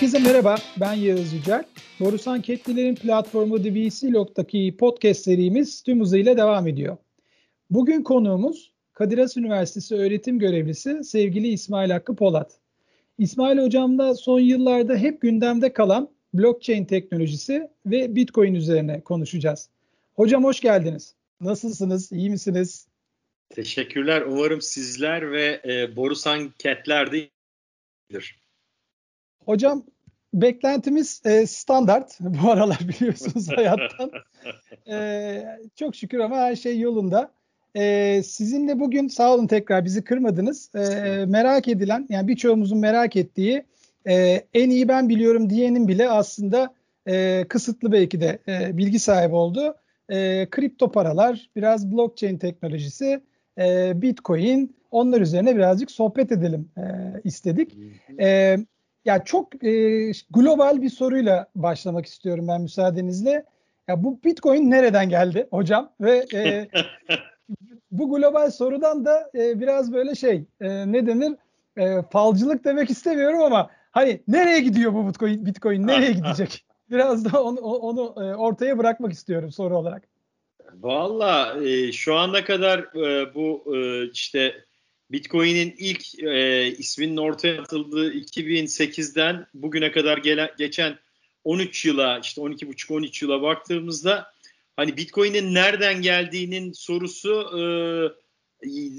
Herkese merhaba, ben Yağız Yücel. Borusan Ketlilerin platformu DVC podcast serimiz tüm hızıyla devam ediyor. Bugün konuğumuz Kadir Has Üniversitesi öğretim görevlisi sevgili İsmail Hakkı Polat. İsmail Hocam'la son yıllarda hep gündemde kalan blockchain teknolojisi ve Bitcoin üzerine konuşacağız. Hocam hoş geldiniz. Nasılsınız? İyi misiniz? Teşekkürler. Umarım sizler ve e, Borusan Ketler de iyidir. Hocam beklentimiz e, standart bu aralar biliyorsunuz hayattan. e, çok şükür ama her şey yolunda. E, sizinle bugün sağ olun tekrar bizi kırmadınız. E, merak edilen yani birçoğumuzun merak ettiği e, en iyi ben biliyorum diyenin bile aslında e, kısıtlı belki de e, bilgi sahibi oldu. E, kripto paralar, biraz blockchain teknolojisi, e, bitcoin onlar üzerine birazcık sohbet edelim e, istedik. E, ya çok e, global bir soruyla başlamak istiyorum ben müsaadenizle. Ya bu Bitcoin nereden geldi hocam? Ve e, bu global sorudan da e, biraz böyle şey e, ne denir? E, falcılık demek istemiyorum ama hani nereye gidiyor bu Bitcoin? Bitcoin nereye gidecek? Biraz da onu, onu e, ortaya bırakmak istiyorum soru olarak. Valla e, şu ana kadar e, bu e, işte Bitcoin'in ilk e, isminin ortaya atıldığı 2008'den bugüne kadar gelen, geçen 13 yıla işte 12,5-13 yıla baktığımızda hani Bitcoin'in nereden geldiğinin sorusu e,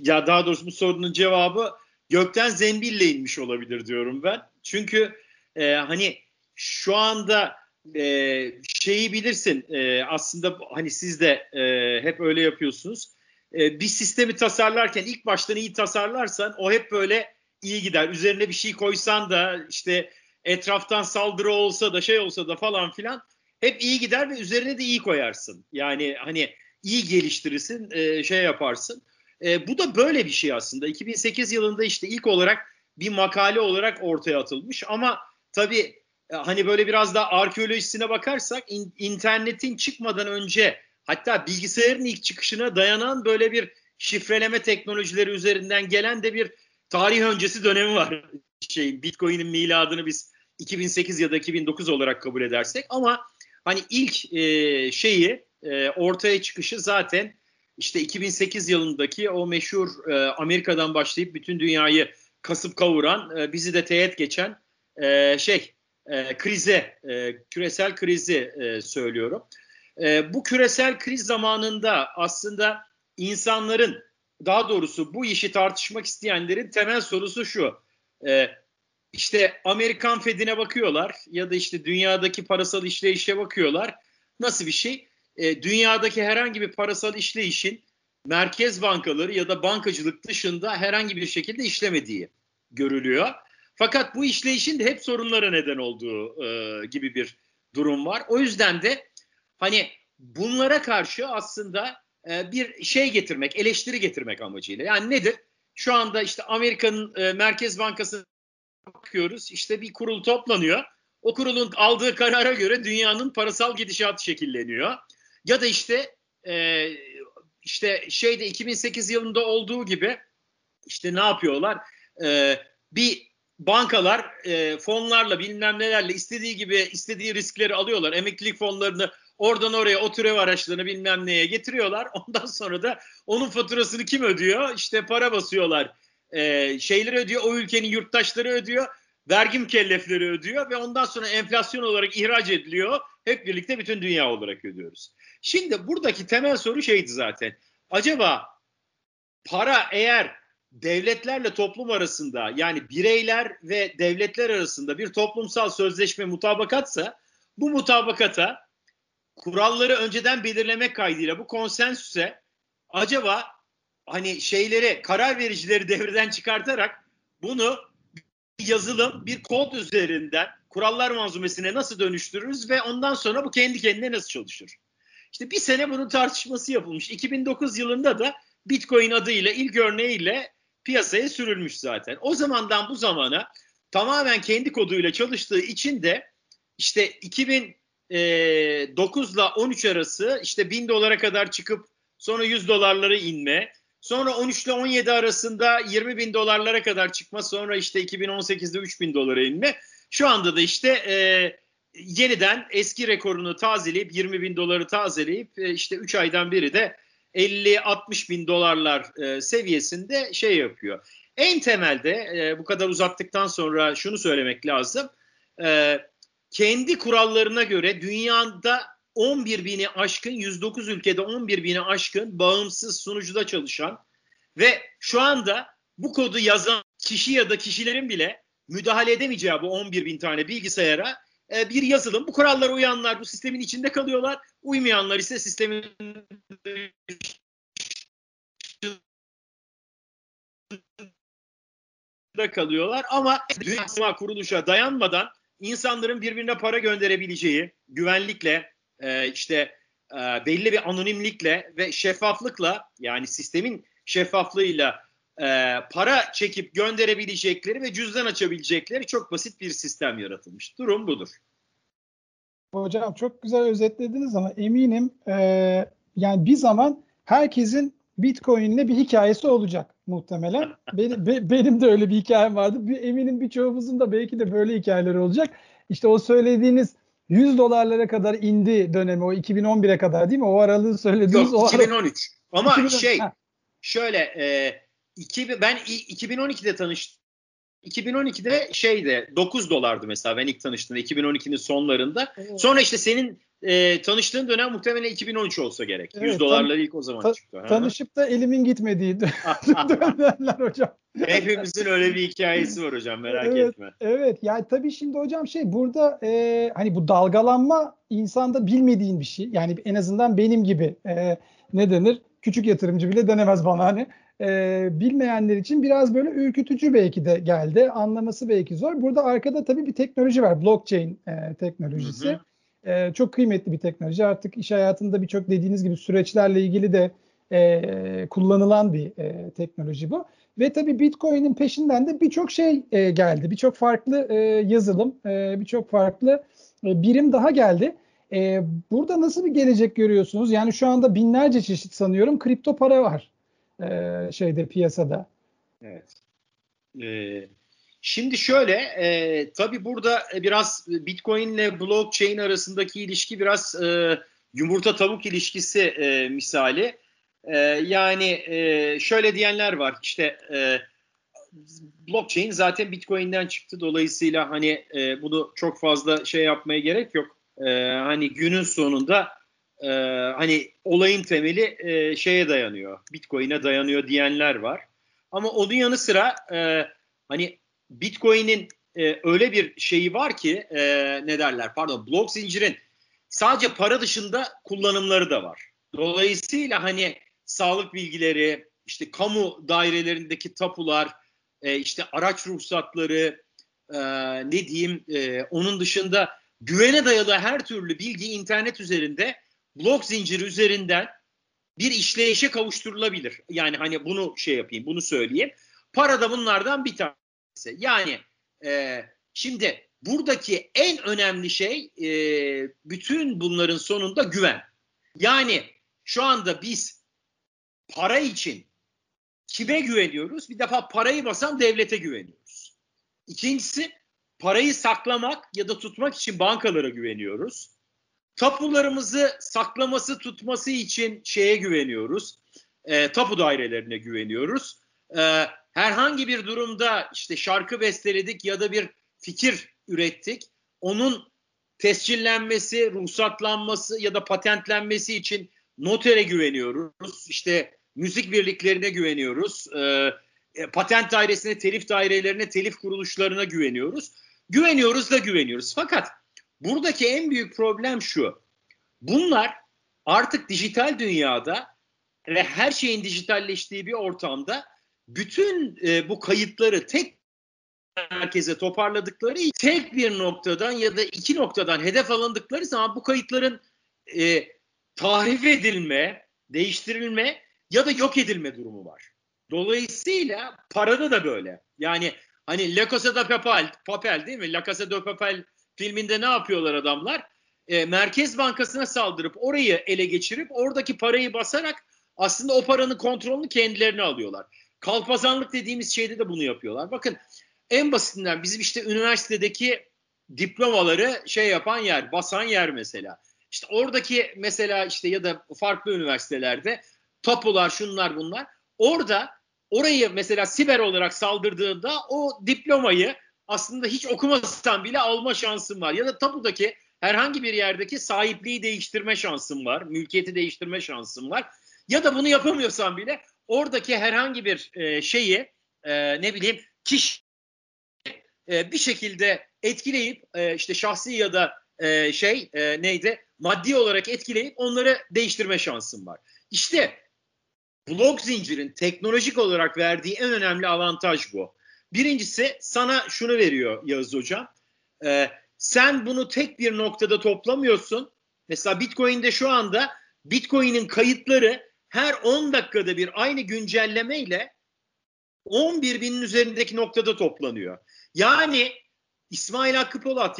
ya daha doğrusu bu sorunun cevabı gökten zembille inmiş olabilir diyorum ben. Çünkü e, hani şu anda e, şeyi bilirsin e, aslında hani siz de e, hep öyle yapıyorsunuz e, bir sistemi tasarlarken ilk baştan iyi tasarlarsan o hep böyle iyi gider. Üzerine bir şey koysan da işte etraftan saldırı olsa da şey olsa da falan filan hep iyi gider ve üzerine de iyi koyarsın. Yani hani iyi geliştirirsin, e, şey yaparsın. E, bu da böyle bir şey aslında. 2008 yılında işte ilk olarak bir makale olarak ortaya atılmış ama tabii hani böyle biraz da arkeolojisine bakarsak in, internetin çıkmadan önce hatta bilgisayarın ilk çıkışına dayanan böyle bir şifreleme teknolojileri üzerinden gelen de bir tarih öncesi dönemi var. Şey, Bitcoin'in miladını biz 2008 ya da 2009 olarak kabul edersek ama hani ilk e, şeyi e, ortaya çıkışı zaten işte 2008 yılındaki o meşhur e, Amerika'dan başlayıp bütün dünyayı kasıp kavuran e, bizi de teğet geçen e, şey e, krize e, küresel krizi e, söylüyorum. E, bu küresel kriz zamanında aslında insanların daha doğrusu bu işi tartışmak isteyenlerin temel sorusu şu. E, işte Amerikan Fed'ine bakıyorlar ya da işte dünyadaki parasal işleyişe bakıyorlar. Nasıl bir şey? E, dünyadaki herhangi bir parasal işleyişin merkez bankaları ya da bankacılık dışında herhangi bir şekilde işlemediği görülüyor. Fakat bu işleyişin de hep sorunlara neden olduğu e, gibi bir durum var. O yüzden de Hani bunlara karşı aslında e, bir şey getirmek, eleştiri getirmek amacıyla. Yani nedir? Şu anda işte Amerika'nın e, Merkez Bankası bakıyoruz. İşte bir kurul toplanıyor. O kurulun aldığı karara göre dünyanın parasal gidişatı şekilleniyor. Ya da işte e, işte şeyde 2008 yılında olduğu gibi işte ne yapıyorlar? E, bir bankalar e, fonlarla bilmem nelerle istediği gibi istediği riskleri alıyorlar. Emeklilik fonlarını Oradan oraya o türev araçlarını bilmem neye getiriyorlar. Ondan sonra da onun faturasını kim ödüyor? İşte para basıyorlar. Ee, şeyleri ödüyor. O ülkenin yurttaşları ödüyor. Vergi mükellefleri ödüyor ve ondan sonra enflasyon olarak ihraç ediliyor. Hep birlikte bütün dünya olarak ödüyoruz. Şimdi buradaki temel soru şeydi zaten. Acaba para eğer devletlerle toplum arasında yani bireyler ve devletler arasında bir toplumsal sözleşme mutabakatsa bu mutabakata kuralları önceden belirlemek kaydıyla bu konsensüse acaba hani şeyleri karar vericileri devreden çıkartarak bunu bir yazılım bir kod üzerinden kurallar manzumesine nasıl dönüştürürüz ve ondan sonra bu kendi kendine nasıl çalışır? İşte bir sene bunun tartışması yapılmış. 2009 yılında da Bitcoin adıyla ilk örneğiyle piyasaya sürülmüş zaten. O zamandan bu zamana tamamen kendi koduyla çalıştığı için de işte 2000 e, 9 ile 13 arası işte 1000 dolara kadar çıkıp sonra 100 dolarlara inme. Sonra 13 ile 17 arasında 20 bin dolarlara kadar çıkma. Sonra işte 2018'de 3 bin dolara inme. Şu anda da işte e, yeniden eski rekorunu tazeleyip 20 bin doları tazeleyip e, işte 3 aydan biri de 50-60 bin dolarlar e, seviyesinde şey yapıyor. En temelde e, bu kadar uzattıktan sonra şunu söylemek lazım. E, kendi kurallarına göre dünyada 11 bini aşkın 109 ülkede 11 bini aşkın bağımsız sunucuda çalışan ve şu anda bu kodu yazan kişi ya da kişilerin bile müdahale edemeyeceği bu 11 bin tane bilgisayara e, bir yazılım. Bu kurallara uyanlar bu sistemin içinde kalıyorlar. Uymayanlar ise sistemin da kalıyorlar ama dünya kuruluşa dayanmadan insanların birbirine para gönderebileceği güvenlikle e, işte e, belli bir anonimlikle ve şeffaflıkla yani sistemin şeffaflığıyla e, para çekip gönderebilecekleri ve cüzdan açabilecekleri çok basit bir sistem yaratılmış. Durum budur. Hocam çok güzel özetlediniz ama eminim e, yani bir zaman herkesin Bitcoin'le bir hikayesi olacak muhtemelen. benim, be, benim de öyle bir hikayem vardı. Bir, eminim birçoğumuzun da belki de böyle hikayeleri olacak. İşte o söylediğiniz 100 dolarlara kadar indi dönemi o 2011'e kadar değil mi? O aralığı söylediğiniz Yok, o 2013. Ara... Ama 2013. şey ha. şöyle e, 2000, ben 2012'de tanıştım. 2012'de şeyde 9 dolardı mesela ben ilk tanıştığımda 2012'nin sonlarında. Evet. Sonra işte senin e, tanıştığın dönem muhtemelen 2013 olsa gerek. Evet, 100 dolarlar ilk o zaman ta, çıktı. Ha. Tanışıp da elimin gitmediği dönemler hocam. Hepimizin öyle bir hikayesi var hocam merak evet, etme. Evet yani tabii şimdi hocam şey burada e, hani bu dalgalanma insanda bilmediğin bir şey. Yani en azından benim gibi e, ne denir küçük yatırımcı bile denemez bana hani e, bilmeyenler için biraz böyle ürkütücü belki de geldi. Anlaması belki zor. Burada arkada tabii bir teknoloji var. Blockchain e, teknolojisi. Hı hı. E, çok kıymetli bir teknoloji. Artık iş hayatında birçok dediğiniz gibi süreçlerle ilgili de e, kullanılan bir e, teknoloji bu. Ve tabii Bitcoin'in peşinden de birçok şey e, geldi. Birçok farklı e, yazılım, e, birçok farklı e, birim daha geldi. E, burada nasıl bir gelecek görüyorsunuz? Yani şu anda binlerce çeşit sanıyorum kripto para var e, şeyde piyasada. Evet. Ee, şimdi şöyle, e, tabii burada biraz Bitcoin ile blockchain arasındaki ilişki biraz e, yumurta tavuk ilişkisi e, misali. E, yani e, şöyle diyenler var, işte e, blockchain zaten Bitcoin'den çıktı. Dolayısıyla hani e, bunu çok fazla şey yapmaya gerek yok. E, hani günün sonunda e, hani olayın temeli e, şeye dayanıyor, Bitcoin'e dayanıyor diyenler var. Ama onun yanı sıra e, hani Bitcoin'in e, öyle bir şeyi var ki e, ne derler pardon blok zincirin sadece para dışında kullanımları da var. Dolayısıyla hani sağlık bilgileri, işte kamu dairelerindeki tapular, e, işte araç ruhsatları, e, ne diyeyim, e, onun dışında güvene dayalı her türlü bilgi internet üzerinde blok zinciri üzerinden bir işleyişe kavuşturulabilir. Yani hani bunu şey yapayım, bunu söyleyeyim. Para da bunlardan bir Yani e, şimdi buradaki en önemli şey e, bütün bunların sonunda güven. Yani şu anda biz para için kime güveniyoruz? Bir defa parayı basan devlete güveniyoruz. İkincisi parayı saklamak ya da tutmak için bankalara güveniyoruz. Tapularımızı saklaması tutması için şeye güveniyoruz. E, tapu dairelerine güveniyoruz. E, herhangi bir durumda işte şarkı besteledik ya da bir fikir ürettik. Onun tescillenmesi, ruhsatlanması ya da patentlenmesi için notere güveniyoruz. İşte müzik birliklerine güveniyoruz. E, e patent dairesine, telif dairelerine, telif kuruluşlarına güveniyoruz. Güveniyoruz da güveniyoruz. Fakat Buradaki en büyük problem şu. Bunlar artık dijital dünyada ve her şeyin dijitalleştiği bir ortamda bütün e, bu kayıtları tek merkeze toparladıkları tek bir noktadan ya da iki noktadan hedef alındıkları zaman bu kayıtların e, tahrif edilme, değiştirilme ya da yok edilme durumu var. Dolayısıyla parada da böyle. Yani hani La Casa de Papel, Papel değil mi? La Casa de Papel filminde ne yapıyorlar adamlar? E, Merkez Bankası'na saldırıp orayı ele geçirip oradaki parayı basarak aslında o paranın kontrolünü kendilerine alıyorlar. Kalpazanlık dediğimiz şeyde de bunu yapıyorlar. Bakın en basitinden bizim işte üniversitedeki diplomaları şey yapan yer, basan yer mesela. İşte oradaki mesela işte ya da farklı üniversitelerde tapular şunlar bunlar. Orada orayı mesela siber olarak saldırdığında o diplomayı aslında hiç okumasan bile alma şansın var. Ya da tapudaki herhangi bir yerdeki sahipliği değiştirme şansın var. Mülkiyeti değiştirme şansın var. Ya da bunu yapamıyorsan bile oradaki herhangi bir e, şeyi e, ne bileyim kişi e, bir şekilde etkileyip e, işte şahsi ya da e, şey e, neydi maddi olarak etkileyip onları değiştirme şansın var. İşte blok zincirin teknolojik olarak verdiği en önemli avantaj bu. Birincisi sana şunu veriyor Yağız Hocam. E, sen bunu tek bir noktada toplamıyorsun. Mesela Bitcoin'de şu anda Bitcoin'in kayıtları her 10 dakikada bir aynı güncelleme ile 11 binin üzerindeki noktada toplanıyor. Yani İsmail Hakkı Polat,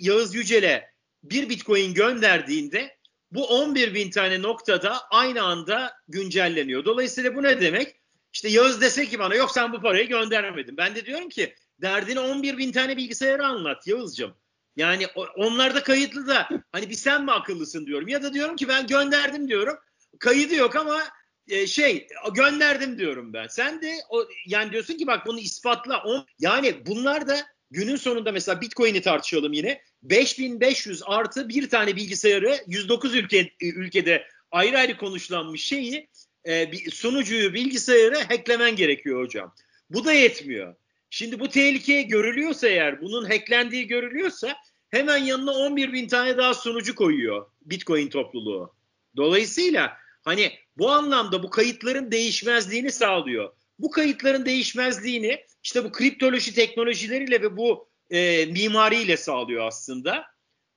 Yağız Yücel'e bir Bitcoin gönderdiğinde bu 11 bin tane noktada aynı anda güncelleniyor. Dolayısıyla bu ne demek? İşte Yağız dese ki bana yok sen bu parayı göndermedin. Ben de diyorum ki derdini 11 bin tane bilgisayara anlat Yağız'cığım. Yani onlar da kayıtlı da hani bir sen mi akıllısın diyorum. Ya da diyorum ki ben gönderdim diyorum. Kaydı yok ama e, şey gönderdim diyorum ben. Sen de o, yani diyorsun ki bak bunu ispatla. On, yani bunlar da günün sonunda mesela Bitcoin'i tartışalım yine. 5500 artı bir tane bilgisayarı 109 ülke ülkede ayrı ayrı konuşlanmış şeyi e, sunucuyu bilgisayarı hacklemen gerekiyor hocam. Bu da yetmiyor. Şimdi bu tehlike görülüyorsa eğer bunun hacklendiği görülüyorsa hemen yanına 11 bin tane daha sunucu koyuyor Bitcoin topluluğu. Dolayısıyla hani bu anlamda bu kayıtların değişmezliğini sağlıyor. Bu kayıtların değişmezliğini işte bu kriptoloji teknolojileriyle ve bu e, mimariyle sağlıyor aslında.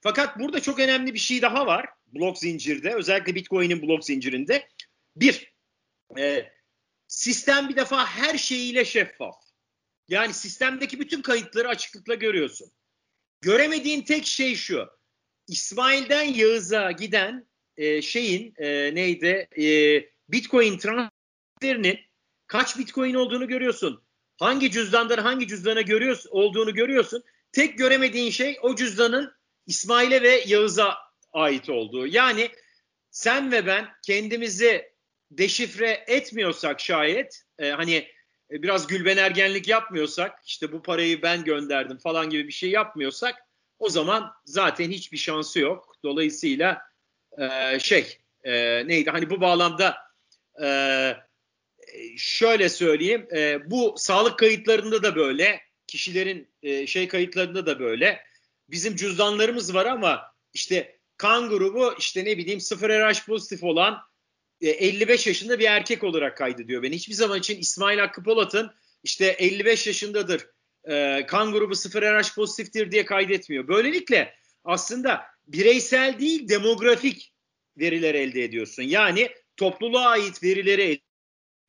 Fakat burada çok önemli bir şey daha var blok zincirde özellikle Bitcoin'in blok zincirinde. Bir, e, sistem bir defa her şeyiyle şeffaf. Yani sistemdeki bütün kayıtları açıklıkla görüyorsun. Göremediğin tek şey şu. İsmail'den Yağız'a giden e, şeyin e, neydi? E, Bitcoin transferinin kaç Bitcoin olduğunu görüyorsun. Hangi cüzdandan hangi cüzdana görüyorsun, olduğunu görüyorsun. Tek göremediğin şey o cüzdanın İsmail'e ve Yağız'a ait olduğu. Yani sen ve ben kendimizi deşifre etmiyorsak şayet e, hani e, biraz gülben ergenlik yapmıyorsak işte bu parayı ben gönderdim falan gibi bir şey yapmıyorsak o zaman zaten hiçbir şansı yok. Dolayısıyla e, şey e, neydi hani bu bağlamda e, şöyle söyleyeyim e, bu sağlık kayıtlarında da böyle kişilerin e, şey kayıtlarında da böyle bizim cüzdanlarımız var ama işte kan grubu işte ne bileyim 0 RH pozitif olan 55 e, yaşında bir erkek olarak kaydediyor beni. Hiçbir zaman için İsmail Hakkı Polat'ın işte 55 yaşındadır e, kan grubu 0 RH pozitiftir diye kaydetmiyor. Böylelikle aslında bireysel değil demografik veriler elde ediyorsun. Yani topluluğa ait verileri elde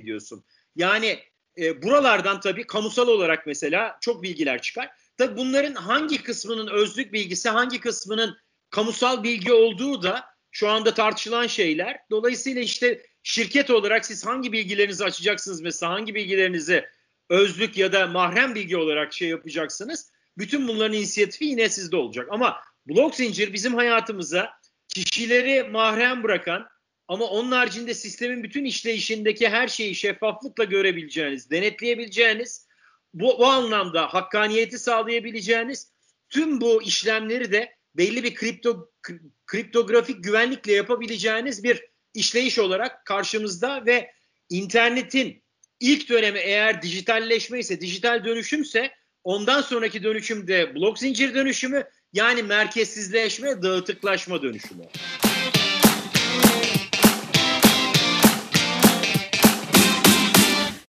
ediyorsun. Yani e, buralardan tabii kamusal olarak mesela çok bilgiler çıkar. Tabii bunların hangi kısmının özlük bilgisi, hangi kısmının kamusal bilgi olduğu da şu anda tartışılan şeyler. Dolayısıyla işte şirket olarak siz hangi bilgilerinizi açacaksınız mesela hangi bilgilerinizi özlük ya da mahrem bilgi olarak şey yapacaksınız. Bütün bunların inisiyatifi yine sizde olacak. Ama blok zincir bizim hayatımıza kişileri mahrem bırakan ama onun haricinde sistemin bütün işleyişindeki her şeyi şeffaflıkla görebileceğiniz, denetleyebileceğiniz, bu, bu anlamda hakkaniyeti sağlayabileceğiniz tüm bu işlemleri de belli bir kripto kriptografik güvenlikle yapabileceğiniz bir işleyiş olarak karşımızda ve internetin ilk dönemi eğer dijitalleşme ise, dijital dönüşümse ondan sonraki dönüşüm de blok zincir dönüşümü yani merkezsizleşme, dağıtıklaşma dönüşümü.